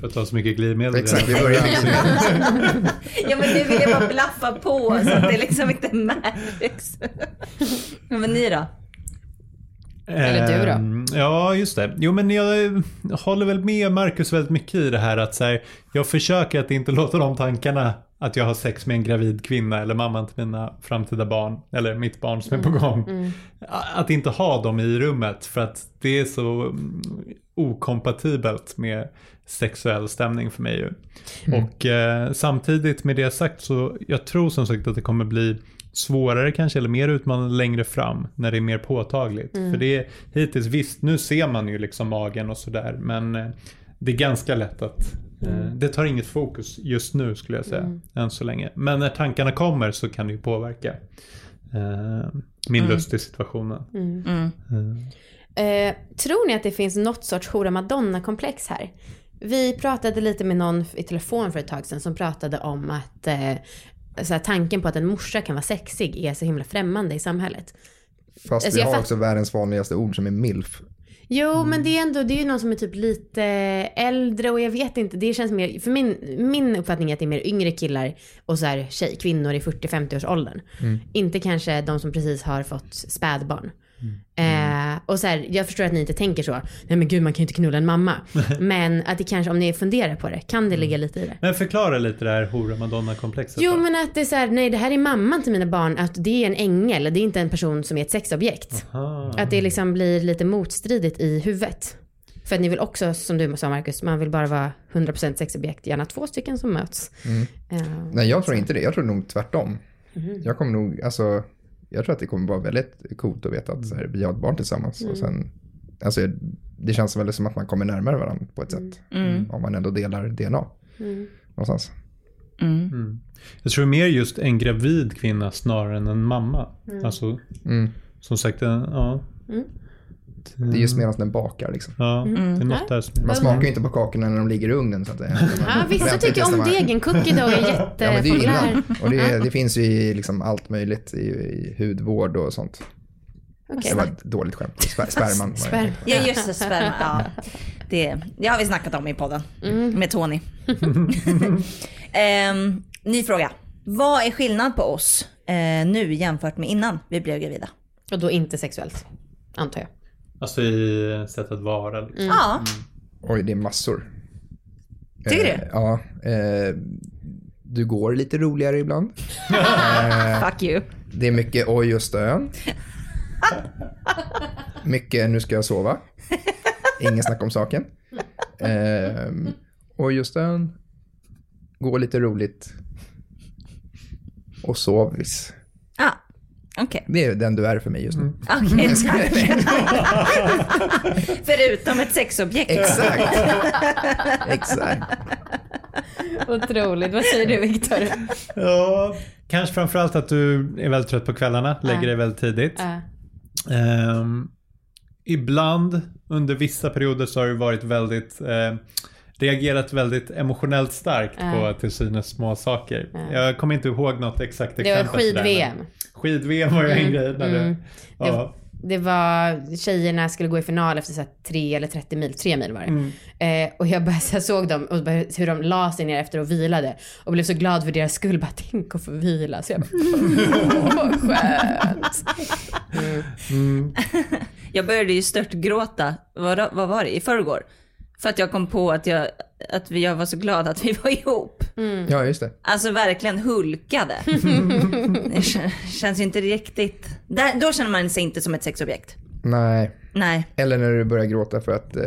För att ta så mycket glidmedel. Exakt, vi börjar med [LAUGHS] Ja men det vill jag bara blaffa på så att det liksom inte märks. [LAUGHS] Men ni då? Eller du då? Ehm, Ja, just det. Jo, men jag håller väl med Marcus väldigt mycket i det här att så här, jag försöker att inte [LAUGHS] låta de tankarna att jag har sex med en gravid kvinna eller mamman till mina framtida barn eller mitt barn som är på gång. Att inte ha dem i rummet för att det är så mm, okompatibelt med sexuell stämning för mig ju. Och eh, samtidigt med det sagt så jag tror som sagt att det kommer bli svårare kanske eller mer utmanande längre fram när det är mer påtagligt. För det är hittills, visst nu ser man ju liksom magen och sådär men eh, det är ganska lätt att eh, det tar inget fokus just nu skulle jag säga än så länge. Men när tankarna kommer så kan det ju påverka eh, min lust i situationen. Eh, Eh, tror ni att det finns något sorts hora madonna-komplex här? vi pratade lite med någon i telefon för ett tag sedan som pratade om att eh, så här, tanken på att en morsa kan vara sexig är så himla främmande i samhället. Fast Alltså, vi har också världens vanligaste ord som är milf. Jo, men det är ändå, det är ju någon som är typ lite äldre och jag vet inte, det känns mer, för min, min uppfattning är att det är mer yngre killar och så här tjej, kvinnor i 40-50 års åldern. Inte kanske de som precis har fått spädbarn. Eh, och så här, jag förstår att ni inte tänker så, nej men gud man kan ju inte knulla en mamma. [LAUGHS] men att det kanske, om ni funderar på det, kan det ligga lite i det? Men förklara lite det här hora madonna-komplexet. Jo då. men att det är så här, nej det här är mamman till mina barn, att det är en ängel, det är inte en person som är ett sexobjekt. Ah. Att det liksom blir lite motstridigt i huvudet. För att ni vill också, som du sa Marcus, man vill bara vara 100% sexobjekt, gärna två stycken som möts. Eh, Nej, jag tror inte det. Jag tror nog tvärtom. Mhm. Jag kommer nog, alltså, jag tror att det kommer vara väldigt coolt att veta att så här, vi har ett barn tillsammans. Mm. Och sen, alltså, det känns väldigt som att man kommer närmare varandra på ett sätt. Om man ändå delar DNA. Mm. Någonstans. Jag tror mer just en gravid kvinna snarare än en mamma. Alltså, Mm. som sagt, en, ja. Det är just medan den bakar liksom. Ja, det är något där som... Man smakar ju inte på kakorna när de ligger i ugnen så att säga. [LAUGHS] Ja, vissa tycker om degen. Cookie dough är [LAUGHS] Ja, men det är ju jättepopulär. innan. Och det, det finns ju i liksom allt möjligt i, i hudvård och sånt. Okej. Det var ett dåligt skämt. Spär, [LAUGHS] spärman. var det. Sperm. Ja just det, sperma. Ja. Det, det har vi snackat om i podden med Tony. Ehm, ny fråga. Vad är skillnad på oss eh, nu jämfört med innan vi blev gravida? Och då inte sexuellt, antar jag. Alltså i sätt att vara. Liksom. Ja, Oj, det är massor. Tycker Eh, du? Ja. Eh, du går lite roligare ibland. [LAUGHS] fuck you. Det är mycket oj och stön. Mycket nu ska jag sova. Ingen snack om saken. Eh, oj och stön. Gå lite roligt. Och sovis. Ja, okej. Det är den du är för mig just nu. Okej, tack. [LAUGHS] Förutom ett sexobjekt. Exakt. [LAUGHS] Exakt. Otroligt. Vad säger du Viktor? Ja, kanske framförallt att du är väldigt trött på kvällarna, lägger dig väldigt tidigt. Ja. Ehm, ibland under vissa perioder så har du varit väldigt eh, reagerat väldigt emotionellt starkt Ja. på till synes små saker. Jag kommer inte ihåg något exakt Det var exempel. det, men skid-VM. Skid-VM var ju en grej. När mm. det, ja. Det var, tjejerna skulle gå i final efter så här 3 eller 30 mil, 3 mil var det. Eh, och jag, bara, [LAUGHS] så jag såg dem och bara, hur de la sig ner efter och vilade. Och blev så glad för deras skull. Bara tänk att få vila. Så jag bara, åh [LAUGHS] vad skönt. [LAUGHS] Jag började ju störtgråta, vad, vad var det, i förrgår? För att jag kom på att jag, att vi, jag var så glad att vi var ihop. Ja, just det. Alltså verkligen hulkade. [LAUGHS] det kän- känns ju inte riktigt... Där, då känner man sig inte som ett sexobjekt. Nej. Nej, Eller när du börjar gråta för att eh,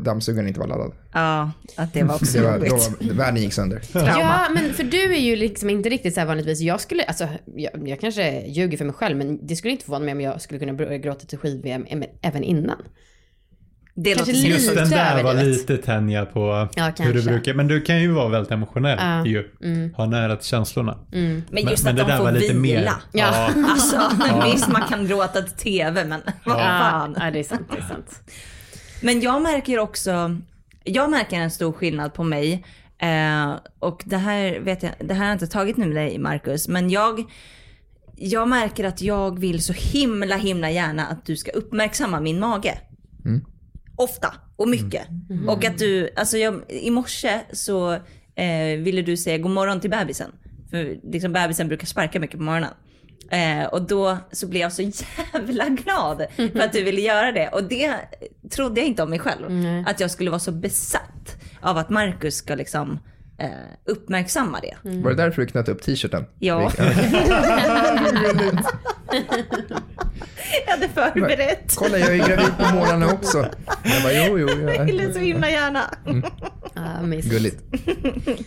dammsugaren inte var laddad. ja, att det var också [LAUGHS] Det var, då var, världen gick sönder. Ja, men för du är ju liksom inte riktigt så här vanligtvis. Jag skulle, alltså, jag, jag kanske ljuger för mig själv, men det skulle inte förvåna mig om jag skulle kunna börja gråta till skid-VM även innan. Det Kanske lite Just den där var lite tänja på Ja, hur du brukar. Men du kan ju vara väldigt emotionell Ja. ju. Ha nära till känslorna. Men Men- just men att det de där får var lite vila. mer- Ja. [LAUGHS] Alltså, [LAUGHS] visst man kan gråta till tv, men vad fan. Ja, det är sant. Det är sant. Men jag märker också, jag märker en stor skillnad på mig. Eh, och det här vet jag, det här har jag inte tagit nu med dig Marcus, men jag, jag märker att jag vill så himla himla gärna att du ska uppmärksamma min mage. Ofta och mycket. Och att du, alltså jag, i morse så eh, ville du säga god morgon till bebisen. För liksom bebisen brukar sparka mycket på morgonen. Eh, och då så blev jag så [LAUGHS] jävla glad för att du ville göra det. Och det trodde jag inte om mig själv. Att jag skulle vara så besatt av att Marcus ska liksom eh, uppmärksamma det. Var det därför du knöt upp t-shirten? Ja. [LAUGHS] [LAUGHS] jag hade förberett. Kolla, jag är gravid på morgnarna också. Jag bara, jo, jo. Jag Ja. ville så himla gärna. Ja, mysigt. Gulligt. [LAUGHS]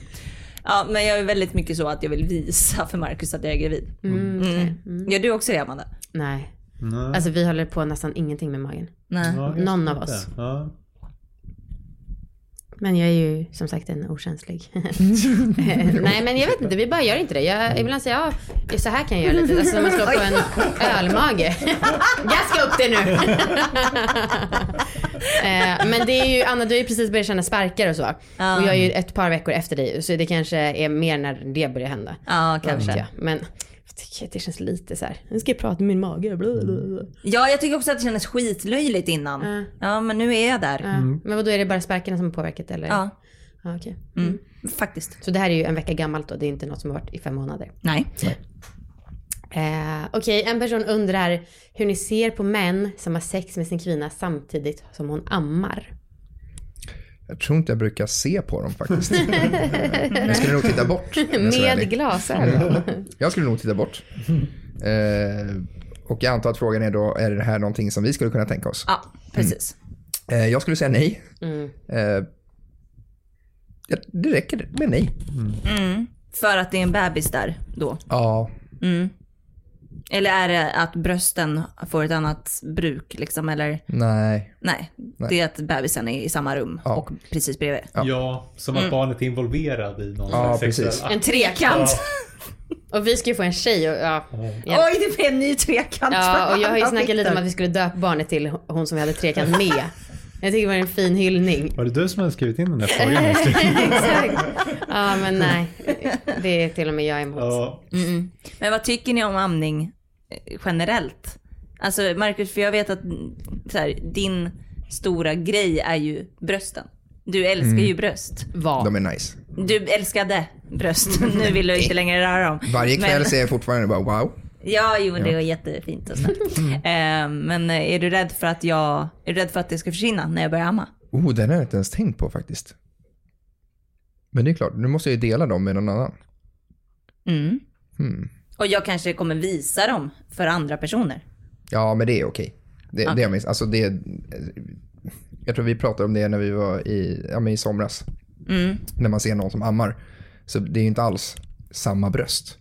Ja, men jag är väldigt mycket så att jag vill visa för Marcus att jag är gravid. Mm. Gör du också det Amanda? Nej. Nej. Alltså vi håller på nästan ingenting med magen. Nej. Ja, någon av oss. Ja. Men jag är ju som sagt en okänslig. [LAUGHS] Nej men jag vet inte, vi bara gör inte det. Jag, ibland säger jag, ja, så här kan jag göra lite. Alltså man slår på en ölmage. [LAUGHS] Gaska upp det nu. [LAUGHS] Eh, men det är ju, Anna du har ju precis börjat känna sparkar och så. Och jag är ju ett par veckor efter dig så det kanske är mer när det börjar hända. Ja, kanske. Men det känns lite så här. nu ska jag prata med min mage. Bla, bla, bla. Ja, jag tycker också att det kändes skitlöjligt innan. Ja. Ja, men nu är jag där. Ja. Men vad då är det bara sparkarna som har påverkat eller? Ja, Ja, okej. mm. faktiskt. Så det här är ju en vecka gammalt då, det är inte något som har varit i fem månader. Nej. Eh, Okej, en person undrar hur ni ser på män som har sex med sin kvinna samtidigt som hon ammar. Jag tror inte jag brukar se på dem faktiskt. [LAUGHS] jag skulle nog titta bort. Med glasögon. [LAUGHS] Jag skulle nog titta bort. Eh, och jag antar att frågan är då, är det här någonting som vi skulle kunna tänka oss? Ja, precis. Eh, jag skulle säga nej. Mm. Eh, det räcker med nej. Mm. För att det är en bebis där då. Ja, Mm. Eller är det att brösten får ett annat bruk liksom eller? nej. Nej, Nej. det är att bebisen är i samma rum Ja. och precis bredvid. Ja, som att barnet är involverad i någon Ja, sexuell precis. En trekant. [LAUGHS] Och vi ska ju få en tjej och ja. Ja, Oj, det blir en ny trekant. ja och jag har ju [LAUGHS] snackat lite om att vi skulle döpa barnet till hon som vi hade trekant med. Jag tycker det var en fin hyllning. Var det du som hade skrivit in den där frågan? [LAUGHS] Exakt. Ja men nej. Det är till och med jag emot. ja. Mm. Men vad tycker ni om amning eh, generellt? Alltså Marcus, för jag vet att mm, så här, din stora grej är ju brösten. Du älskar ju bröst. Vad? De är nice. Du älskade bröst. Nu vill du inte längre röra dem. Varje kväll Men- säger jag fortfarande bara wow. Ja, jo, det var jättefint och snällt. Eh, men är du rädd för att jag, är du rädd för att det ska försvinna när jag börjar amma? Oh, den har jag inte ens tänkt på faktiskt. Men det är klart, nu måste jag ju dela dem med någon annan. Mm. Hmm. Och jag kanske kommer visa dem för andra personer. Ja, men det är okej. Det, det är minst, alltså det, jag tror vi pratade om det när vi var i, ja, men i somras. Mm. När man ser någon som ammar. Så det är ju inte alls samma bröst.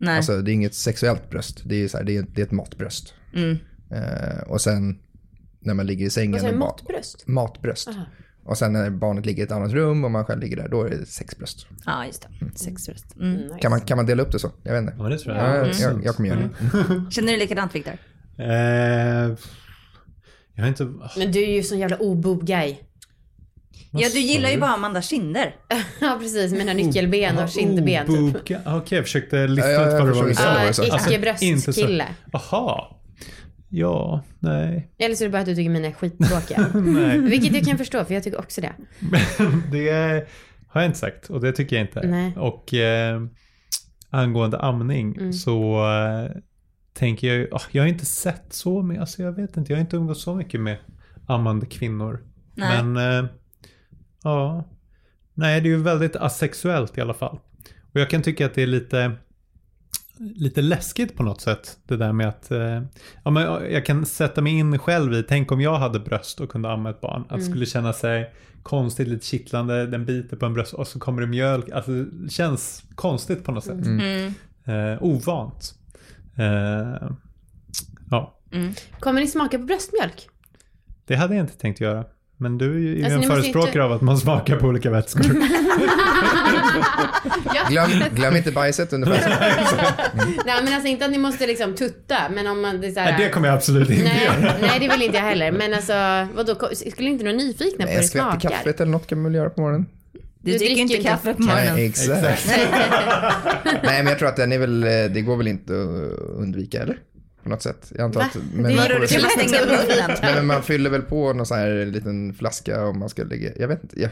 Nej. Alltså det är inget sexuellt bröst. Det är, så här, det är, det är ett matbröst. Mm. Eh, och sen när man ligger i sängen. Vad Matbröst? Matbröst. Aha. Och sen när barnet ligger i ett annat rum och man själv ligger där, då är det sexbröst. Ja, just det. Sexbröst. Mm. Nice. Kan man, kan man dela upp det så? Jag vet inte. ja, det tror jag. Ja, Ja, jag, jag kommer göra det. Känner du likadant Viktor? Eh, jag har inte... Men du är ju sån jävla obo-guy. Ja, du gillar ju bara Amanda Kinder. [LAUGHS] Ja precis, mina nyckelben och kindben typ. Okej, jag försökte lista Ja, ut jag vad det var du förstår. sa. Ja, Ja, så. icke Alltså. Jaha. Ja, nej. Eller så är det bara att du tycker mina är skittråkiga. [LAUGHS] Vilket jag kan förstå för jag tycker också det. [LAUGHS] det har jag inte sagt och det tycker jag inte. Nej. Och eh, angående amning Mm. så eh, tänker jag, oh, jag har inte sett så mycket, alltså jag vet inte, jag har inte umgåtts så mycket med ammande kvinnor. Nej. Men eh, ja, nej det är ju väldigt asexuellt i alla fall. Och jag kan tycka att det är lite lite läskigt på något sätt. Det där med att eh, ja, men jag kan sätta mig in själv i, tänk om jag hade bröst och kunde amma ett barn. Att det skulle känna sig konstigt, lite kittlande, den biter på en bröst och så kommer det mjölk. Alltså det känns konstigt på något sätt. Mm. Eh, ovant. Eh, ja, Kommer ni smaka på bröstmjölk? det hade jag inte tänkt göra. Men du är ju Alltså, en förespråkare inte- av att man smakar på olika vätskor. [LAUGHS] [LAUGHS] Glöm, glöm inte bajset under festen. [LAUGHS] Nej men alltså inte att ni måste liksom tutta men om man det är så här, Nej, det kommer jag absolut inte nej, göra. nej det vill inte jag heller men alltså vadå skulle inte några nyfikna på hur En det skvätt i smakar? kaffet eller något kan man väl göra på morgonen. Du, Du dricker dricker inte kaffe på morgonen. Nej, exakt. Nej, men jag tror att den är väl, det går väl inte att undvika, eller? På något sätt. Jag antar Va? att... Det Men man, [LAUGHS] men man fyller väl på någon sån här liten flaska om man ska lägga... Jag vet inte. Jag,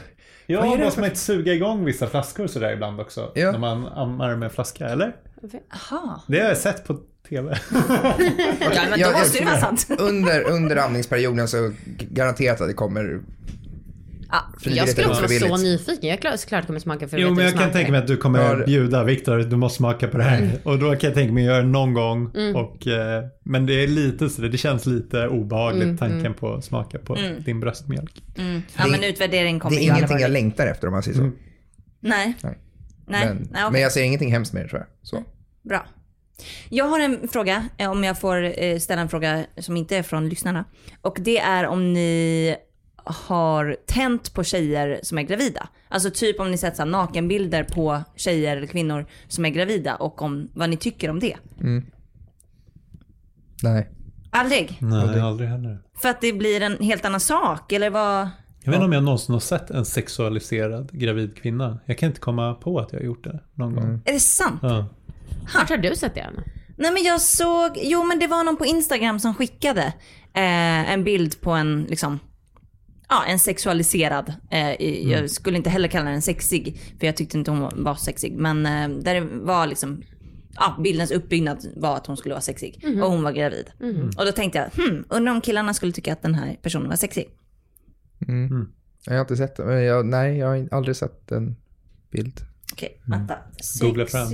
Ja, det måste man inte suga igång vissa flaskor sådär ibland också? Ja. När man ammar med flaska, eller? Jaha. Det har jag sett på TV. [LAUGHS] Ja, men då måste det vara sant. under, under amningsperioden så garanterat att det kommer Ja. Jag skulle också vara så nyfiken. Jag är klart, såklart kommer smaka för att Jo, men jag det kan tänka mig att du kommer bjuda Viktor, du måste smaka på det här. Och då kan jag tänka mig att göra det någon gång. Mm. Och, eh, men det är lite så det känns lite obehagligt tanken på att smaka på din bröstmjölk. Mm. Ja, men utvärdering Det kommer är ju alla ingenting jag längtar efter om man säger så. Mm. Nej. Nej. Nej. Men, Nej, okej. men jag ser ingenting hemskt med det tror jag. Så. Bra. Jag har en fråga, eh, om jag får eh, ställa en fråga som inte är från lyssnarna. Och det är om ni har tänt på tjejer som är gravida. Alltså typ om ni sett så här nakenbilder på tjejer eller kvinnor som är gravida och om vad ni tycker om det. Nej. Aldrig? Nej, aldrig heller. För att det blir en helt annan sak eller vad? Jag vet inte om jag någonsin har sett en sexualiserad gravid kvinna. Jag kan inte komma på att jag har gjort det någon gång. Är det sant? Ja. Vart har du sett det Anna? Nej men jag såg, jo men det var någon på Instagram som skickade eh, en bild på en liksom, ja en sexualiserad, eh, i- jag skulle inte heller kalla den sexig, för jag tyckte inte hon var sexig, men eh, där det var liksom, ja bildens uppbyggnad var att hon skulle vara sexig och hon var gravid. Och då tänkte jag, hmm, undrar om killarna skulle tycka att den här personen var sexig. Jag har inte sett det. men Jag, nej, jag har aldrig sett en bild. Okej, vänta. Googla fram.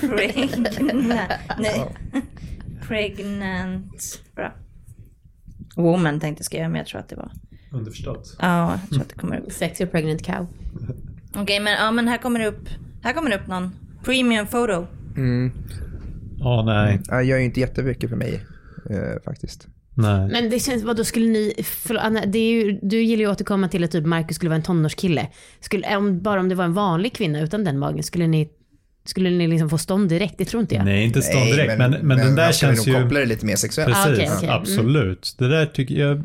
Pregnant. Nej. Pregnant. Bra. Woman tänkte jag skriva, men jag tror att det var. Underförstått. Ja, jag tror att det kommer upp. Sexy pregnant cow. Okej, men, ja, men här kommer det upp. Här kommer det upp någon. Premium photo. Ja, nej. Jag gör ju inte jättemycket för mig eh, faktiskt. Nej. Men det känns, vad då skulle ni, för, Anna, det är ju, du gillar ju att återkomma till att typ Marcus skulle vara en tonårskille. Skulle, om, bara om det var en vanlig kvinna utan den magen, skulle ni, skulle ni liksom få stånd direkt? Det tror inte jag. Nej, inte stånd direkt. Men, men, den där känns ju... koppla det lite mer sexuellt. Ah, Precis, okej, okej. Mm. absolut. Det där tycker jag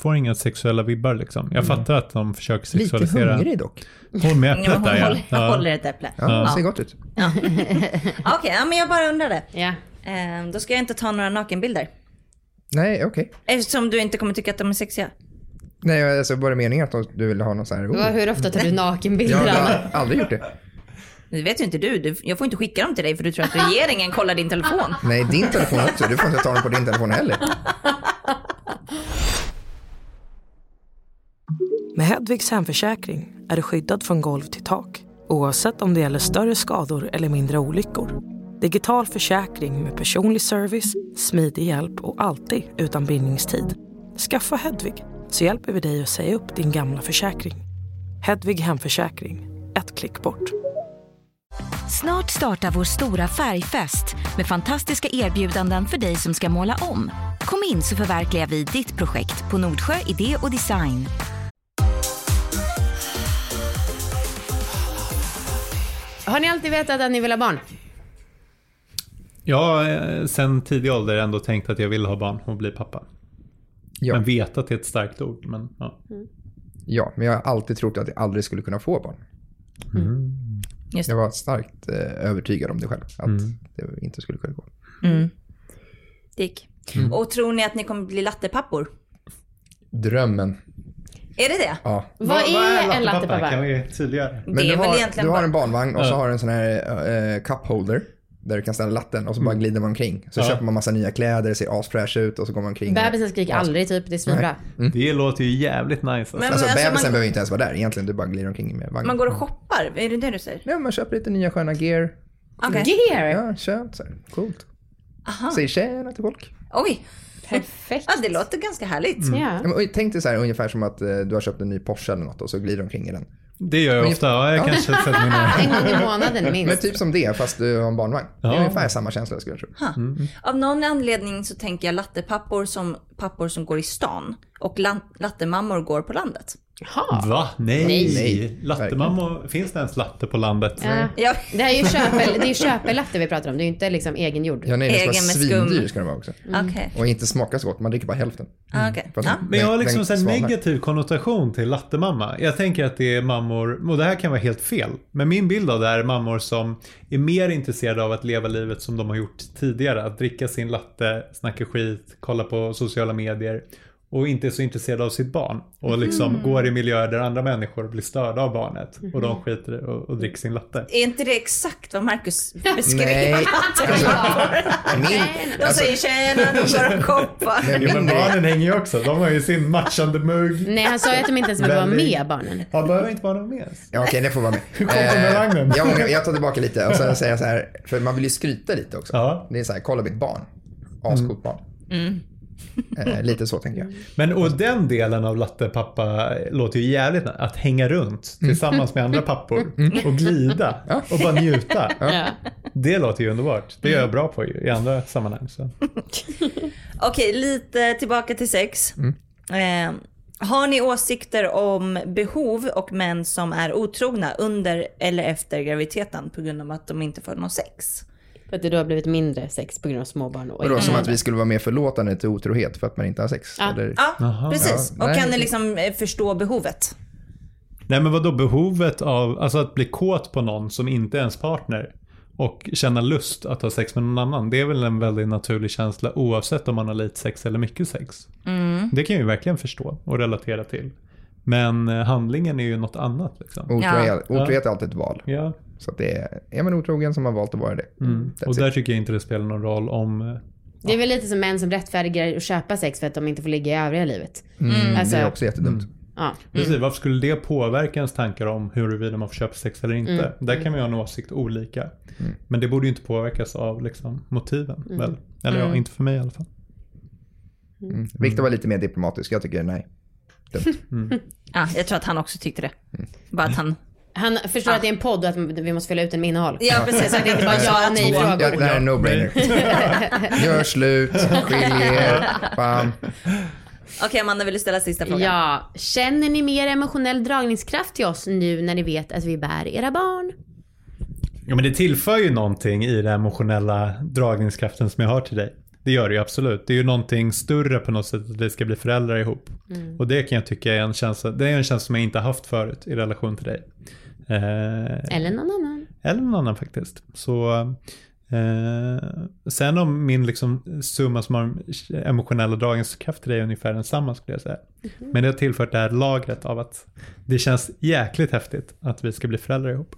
får inga sexuella vibbar liksom. Jag fattar att de försöker Lite sexualisera. hungrig dock. Håll med Ja, äpplet hon där ja. håller, ja. håller ett äpple. Ja, det ser gott ut. [LAUGHS] Okej, ja, men jag bara undrade. Ja. Eh, då ska jag inte ta några nakenbilder. Nej, okej. Eftersom du inte kommer tycka att de är sexiga. Nej, alltså var det meningen att du ville ha någon så här... Oh. Hur ofta tar du nakenbilder Jag har aldrig gjort det. Det vet ju inte du. Jag får inte skicka dem till dig för du tror att regeringen kollar din telefon. Nej, din telefon också. Du får inte ta den på din telefon heller. [LAUGHS] Med Hedvigs hemförsäkring är du skyddad från golv till tak oavsett om det gäller större skador eller mindre olyckor. Digital försäkring med personlig service, smidig hjälp och alltid utan bindningstid. Skaffa Hedvig så hjälper vi dig att säga upp din gamla försäkring. Hedvig hemförsäkring, ett klick bort. Snart startar vår stora färgfest med fantastiska erbjudanden för dig som ska måla om. Kom in så förverkligar vi ditt projekt på Nordsjö Idé och Design. Har ni alltid vetat att ni vill ha barn? Jag har eh, sen tidig ålder ändå tänkt att jag vill ha barn och bli pappa. Ja. Men vetat är ett starkt ord. Men, ja. Ja, men jag har alltid trott att jag aldrig skulle kunna få barn. Just Jag var starkt eh, övertygad om det själv. Att det inte skulle kunna gå. Dick. Och tror ni att ni kommer bli lattepappor? Drömmen. Är det det? Ja. Vad är en lattepappa? Kan vi tydligare? Men Det är du, väl har, egentligen du har en barnvagn och så har du en sån här eh, cup holder. Där du kan ställa latten och så bara glider man omkring. Så Ja. köper man massa nya kläder, det ser asfräsch ut och så går man omkring. Bebisen skriker aldrig typ, det är svinbra. Det låter ju jävligt nice. Alltså. Men- Alltså alltså, bebisen man- behöver inte ens vara där egentligen, du bara glider omkring med vagnen. Man går och shoppar? Är det det du säger? Ja, man köper lite nya sköna gear. Okej. Gear! Ja, köp så här. Coolt. Aha. Säger tjena till folk. Oj, Perfekt. ja, det låter ganska härligt. Ja. Ja, men, och tänk dig så här ungefär som att eh, du har köpt en ny Porsche eller något och så glider omkring i den. Det gör jag ofta. Ja, jag kanske mina... [LAUGHS] En gång i månaden Men minst. typ som det fast du har en barnvagn. Det är Ja. ungefär samma känsla skulle jag tro. Av någon anledning så tänker jag lattepappor som pappor som går i stan och la- lattemammor går på landet. Jaha. Va? Nej. Nej. Lattemamma, finns det ens latte på landet? Ja. Ja, Det här är ju köpel, det är ju köpellatte vi pratar om, det är ju inte liksom egengjord. Ja, nej, det ska Egen vara svindyr ska den vara också. okej. Och inte smaka så gott, man dricker bara hälften. Ah. För att Ja. den- Men jag har liksom svalnar. negativ konnotation till lattemamma. Jag tänker att det är mammor, och det här kan vara helt fel, men min bild av det är mammor som är mer intresserade av att leva livet som de har gjort tidigare. Att dricka sin latte, snacka skit, kolla på sociala medier och inte är så intresserade av sitt barn. Och liksom Mm. går i miljöer där andra människor blir störda av barnet och de skiter i och, och dricker sin latte. Är inte det exakt vad Marcus beskrev? [LAUGHS] Nej, [LAUGHS] [LAUGHS] Min, De alltså, säger tjena, de går och shoppar. men Ja, men barnen hänger ju också. De har ju sin matchande mugg. Nej han sa ju att de inte ens behöver vara med barnen. Han behöver inte vara med. ja, okej, det får vara med. Hur kom de med vagnen? jag, tar tillbaka lite och sen säger jag så här, för man vill ju skryta lite också. Ja. Det är så här, kolla mitt barn. Ascoolt barn. Eh, lite så tänker jag. Men och den delen av lattepappa låter ju jävligt. Att hänga runt tillsammans med andra pappor och glida och bara njuta. Ja. Det låter ju underbart. Det är jag bra på ju, i andra sammanhang. [LAUGHS] Okej, lite tillbaka till sex. Eh, har ni åsikter om behov och män som är otrogna under eller efter graviditeten på grund av att de inte får någon sex? För att det då har blivit mindre sex på grund av småbarn. Och Och då som att vi skulle vara mer förlåtande till otrohet för att man inte har sex. Ja. Eller? Ja, precis. Ja, och kan ni liksom eh, förstå behovet? Nej men vadå behovet av, alltså att bli kåt på någon som inte är ens partner och känna lust att ha sex med någon annan. Det är väl en väldigt naturlig känsla oavsett om man har lite sex eller mycket sex. Det kan jag ju verkligen förstå och relatera till. Men eh, handlingen är ju något annat liksom. Otrohet, Ja. otrohet är alltid ett val. Ja. Så att det är, är man otrogen som har valt att vara det. Mm. That's Och it. där tycker jag inte det spelar någon roll om eh, Det är väl lite som män som rättfärdigar att köpa sex för att de inte får ligga i övriga livet. Mm, Alltså- det är också jättedumt. Ja. Precis, varför skulle det påverka ens tankar om huruvida man får köpa sex eller inte? Mm. Där kan man ju ha en åsikt olika. Mm. Men det borde ju inte påverkas av liksom, motiven väl? Eller ja, Mm. inte för mig i alla fall. Mm. Viktor var lite mer diplomatisk. Jag tycker nej. Dumt. [LAUGHS] Ja, jag tror att han också tyckte det. Bara att han... Han förstår att det är en podd och att vi måste fylla ut den med innehåll. Ja, precis. Så att det inte bara ja och nej Ja, frågor. det här är no-brainer. [LAUGHS] Gör slut, skilj er, [LAUGHS] bam. Okej, Amanda, vill du ställa sista frågan? Ja, känner ni mer emotionell dragningskraft till oss nu när ni vet att vi bär era barn? Ja men det tillför ju någonting i den emotionella dragningskraften som jag har till dig. Det gör det ju absolut. Det är ju någonting större på något sätt att vi ska bli föräldrar ihop. Och det kan jag tycka är en känsla, det är en känsla som jag inte har haft förut i relation till dig. Eh, Eller någon annan? Eller någon annan faktiskt. Så eh, sen om min liksom summa som har emotionella dragningskraft till dig är ungefär densamma skulle jag säga. Men det har tillfört det här lagret av att det känns jäkligt häftigt att vi ska bli föräldrar ihop.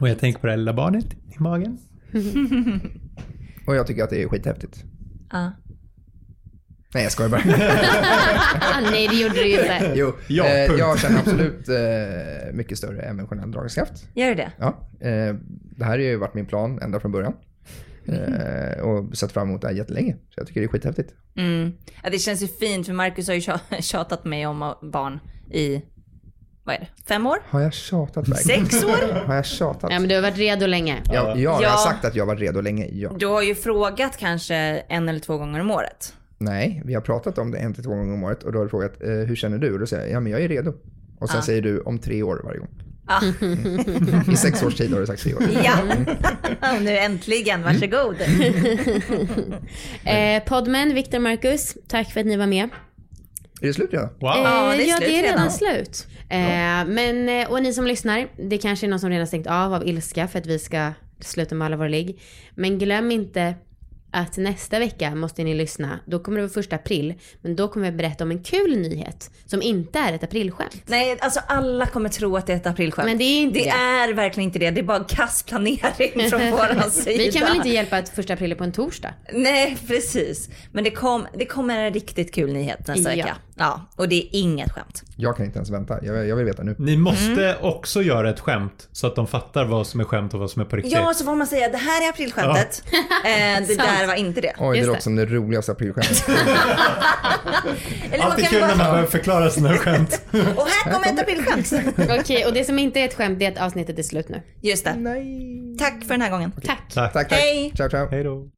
Och jag tänker på det här lilla barnet i magen. [LAUGHS] Och jag tycker att det är skithäftigt. Ja. Nej, jag skojar bara. [LAUGHS] Nej, det gjorde du ju inte. Jo, Ja, eh, jag känner absolut eh, mycket större emotionell dragningskraft. Gör du det? Ja, eh, det här har ju varit min plan ända från början. Eh, och sett fram emot det här jättelänge. Så jag tycker det är skithäftigt. Mm. Ja, det känns ju fint för Marcus har ju tja- [LAUGHS] tjatat mig om barn i, vad är det, fem år? Har jag tjatat verkligen? Sex år? Har jag tjatat? Ja, men du har varit redo länge. Ja, ja, jag Ja. har sagt att jag var redo länge. Ja. Du har ju frågat kanske en eller två gånger om året. Nej, vi har pratat om det en till två gånger om året och då har du frågat eh, hur känner du? Och då säger jag ja men jag är redo. Och sen säger du om tre år varje gång. Ah. I sex års tid har du sagt tre år. [LAUGHS] Ja, nu äntligen, varsågod. [LAUGHS] Eh, Podmen, Viktor Marcus, tack för att ni var med. Är det slut redan? Eh, Wow! Ja, det är ja, slut det är redan redan. slut. Eh, men, eh, och ni som lyssnar, det kanske är någon som redan stängt av av ilska för att vi ska sluta med alla våra ligg. Men glöm inte att nästa vecka måste ni lyssna. Då kommer det vara första april. Men då kommer vi berätta om en kul nyhet som inte är ett aprilskämt. Nej, alltså alla kommer tro att det är ett aprilskämt. Men det är inte det. det. är verkligen inte det. Det är bara kass planering [LAUGHS] från vår sida. Vi kan väl inte hjälpa att första april är på en torsdag? Nej, precis. Men det, kom, det kommer en riktigt kul nyhet nästa Ja. vecka. Ja, och det är inget skämt. Jag kan inte ens vänta. Jag, jag vill veta nu. Ni måste Mm. också göra ett skämt så att de fattar vad som är skämt och vad som är på riktigt. Ja, så får man säga det här är aprilskämtet. Eh, det [LAUGHS] där var inte det. Oj, det Just låter som det roligaste aprilskämtet. [LAUGHS] Alltid kan kul när man behöver förklara sina skämt. och här kommer ett aprilskämt. Okej, och det som inte är ett skämt det är att avsnittet är slut nu. Just det. Nej. Tack för den här gången. Tack. Tack. Tack, tack. Hej. Ciao, ciao. Hej då.